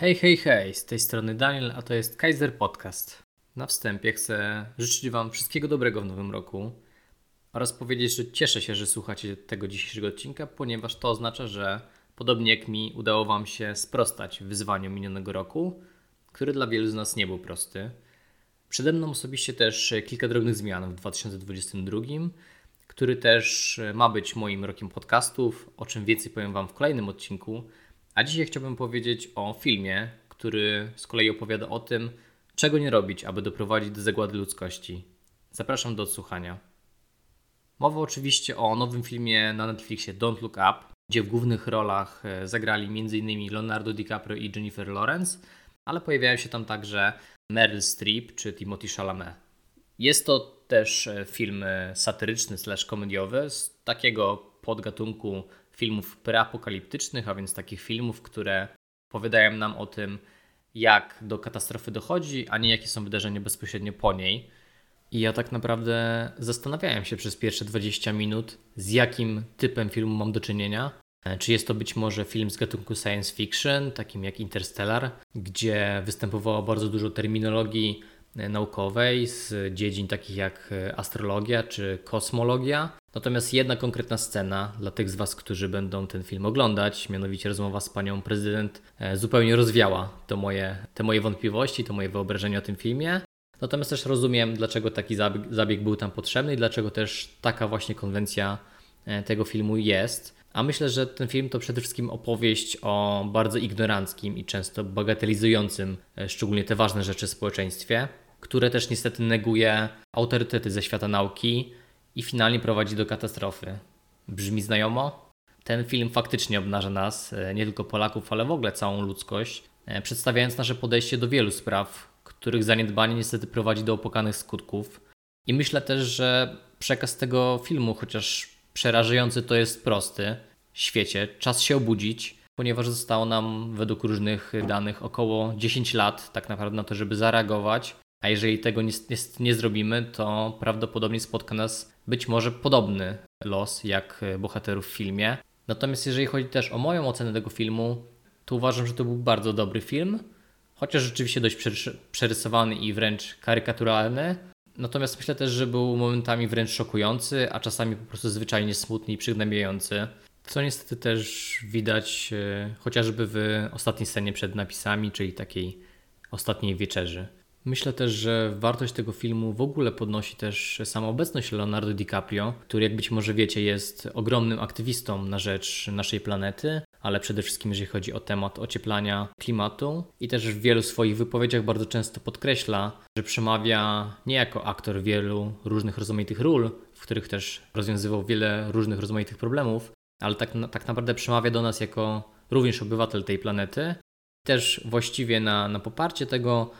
Hej, hej, hej, z tej strony Daniel, a to jest Kaiser Podcast. Na wstępie chcę życzyć Wam wszystkiego dobrego w nowym roku oraz powiedzieć, że cieszę się, że słuchacie tego dzisiejszego odcinka, ponieważ to oznacza, że podobnie jak mi udało Wam się sprostać wyzwaniu minionego roku, który dla wielu z nas nie był prosty. Przede mną osobiście też kilka drobnych zmian w 2022, który też ma być moim rokiem podcastów, o czym więcej powiem Wam w kolejnym odcinku. A dzisiaj chciałbym powiedzieć o filmie, który z kolei opowiada o tym, czego nie robić, aby doprowadzić do zagłady ludzkości. Zapraszam do odsłuchania. Mowa oczywiście o nowym filmie na Netflixie Don't Look Up, gdzie w głównych rolach e, zagrali m.in. Leonardo DiCaprio i Jennifer Lawrence, ale pojawiają się tam także Meryl Streep czy Timothy Chalamet. Jest to też e, film e, satyryczny slash komediowy z takiego podgatunku filmów preapokaliptycznych, a więc takich filmów, które opowiadają nam o tym, jak do katastrofy dochodzi, a nie jakie są wydarzenia bezpośrednio po niej. I ja tak naprawdę zastanawiałem się przez pierwsze 20 minut, z jakim typem filmu mam do czynienia. E, czy jest to być może film z gatunku science fiction, takim jak Interstellar, gdzie występowało bardzo dużo terminologii naukowej z dziedzin takich jak e, astrologia czy kosmologia. Natomiast jedna konkretna scena dla tych z Was, którzy będą ten film oglądać, mianowicie rozmowa z panią prezydent, zupełnie rozwiała to moje, te moje wątpliwości, to moje wyobrażenie o tym filmie. Natomiast też rozumiem, dlaczego taki zabieg, zabieg był tam potrzebny i dlaczego też taka właśnie konwencja tego filmu jest. A myślę, że ten film to przede wszystkim opowieść o bardzo ignoranckim i często bagatelizującym e, szczególnie te ważne rzeczy społeczeństwie, które też niestety neguje autorytety ze świata nauki i finalnie prowadzi do katastrofy. Brzmi znajomo? Ten film faktycznie obnaża nas, e, nie tylko Polaków, ale w ogóle całą ludzkość, e, przedstawiając nasze podejście do wielu spraw, których zaniedbanie niestety prowadzi do opłakanych skutków. I myślę też, że przekaz tego filmu, chociaż przerażający to jest prosty, świecie. Czas się obudzić, ponieważ zostało nam według różnych danych około 10 lat tak naprawdę na to, żeby zareagować. A jeżeli tego nie, nie, nie zrobimy, to prawdopodobnie spotka nas być może podobny los jak bohaterów w filmie. Natomiast jeżeli chodzi też o moją ocenę tego filmu, to uważam, że to był bardzo dobry film, chociaż rzeczywiście dość przerysowany i wręcz karykaturalny. Natomiast myślę też, że był momentami wręcz szokujący, a czasami po prostu zwyczajnie smutny i przygnębiający. Co niestety też widać e, chociażby w ostatniej scenie przed napisami, czyli takiej ostatniej wieczerzy. Myślę też, że wartość tego filmu w ogóle podnosi też sama obecność Leonardo DiCaprio, który jak być może wiecie jest ogromnym aktywistą na rzecz naszej planety, ale przede wszystkim jeżeli chodzi o temat ocieplania klimatu i też w wielu swoich wypowiedziach bardzo często podkreśla, że przemawia nie jako aktor wielu różnych rozmaitych ról, w których też rozwiązywał wiele różnych rozmaitych problemów, ale tak, tak naprawdę przemawia do nas jako również obywatel tej planety. Też właściwie na, na poparcie tego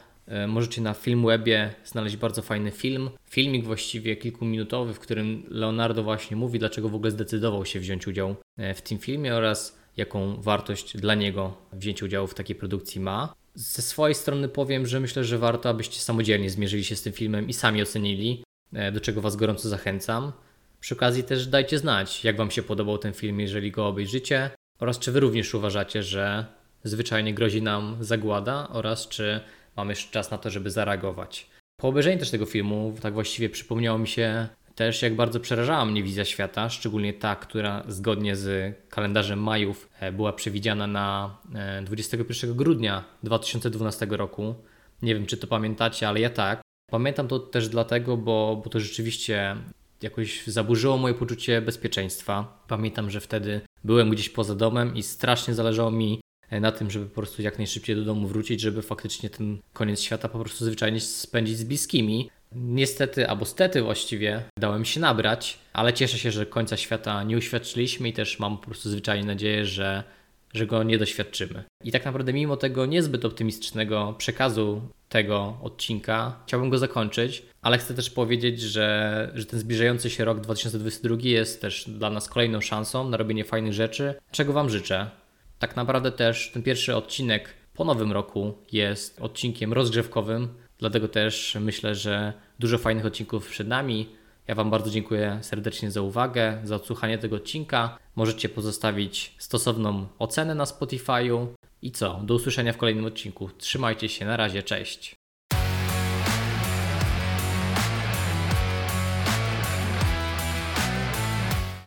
możecie na Filmwebie znaleźć bardzo fajny film. Filmik właściwie kilkuminutowy, w którym Leonardo właśnie mówi, dlaczego w ogóle zdecydował się wziąć udział e, w tym filmie oraz jaką wartość dla niego wzięcie udziału w takiej produkcji ma. Ze swojej strony powiem, że myślę, że warto, abyście samodzielnie zmierzyli się z tym filmem i sami ocenili, e, do czego Was gorąco zachęcam. Przy okazji też dajcie znać, jak Wam się podobał ten film, jeżeli go obejrzycie, oraz czy Wy również uważacie, że zwyczajnie grozi nam zagłada, oraz czy mamy czas na to, żeby zareagować. Po obejrzeniu też tego filmu, tak właściwie przypomniało mi się też, jak bardzo przerażała mnie wizja świata, szczególnie ta, która zgodnie z kalendarzem Majów e, była przewidziana na 21 e, grudnia 2012 roku. Nie wiem, czy to pamiętacie, ale ja tak. Pamiętam to też dlatego, bo, bo to rzeczywiście jakoś zaburzyło moje poczucie bezpieczeństwa. Pamiętam, że wtedy byłem gdzieś poza domem i strasznie zależało mi na tym, żeby po prostu jak najszybciej do domu wrócić, żeby faktycznie ten koniec świata po prostu zwyczajnie spędzić z bliskimi. Niestety, albo stety właściwie, dałem się nabrać, ale cieszę się, że końca świata nie uświadczyliśmy i też mam po prostu zwyczajnie nadzieję, że, że go nie doświadczymy. I tak naprawdę, mimo tego niezbyt optymistycznego przekazu tego odcinka, chciałbym go zakończyć, ale chcę też powiedzieć, że, że ten zbliżający się rok 2022 jest też dla nas kolejną szansą na robienie fajnych rzeczy, czego Wam życzę. Tak naprawdę też ten pierwszy odcinek po nowym roku jest odcinkiem rozgrzewkowym, dlatego też myślę, że dużo fajnych odcinków przed nami. Ja Wam bardzo dziękuję serdecznie za uwagę, za odsłuchanie tego odcinka. Możecie pozostawić stosowną ocenę na Spotify'u. I co? Do usłyszenia w kolejnym odcinku. Trzymajcie się, na razie, cześć.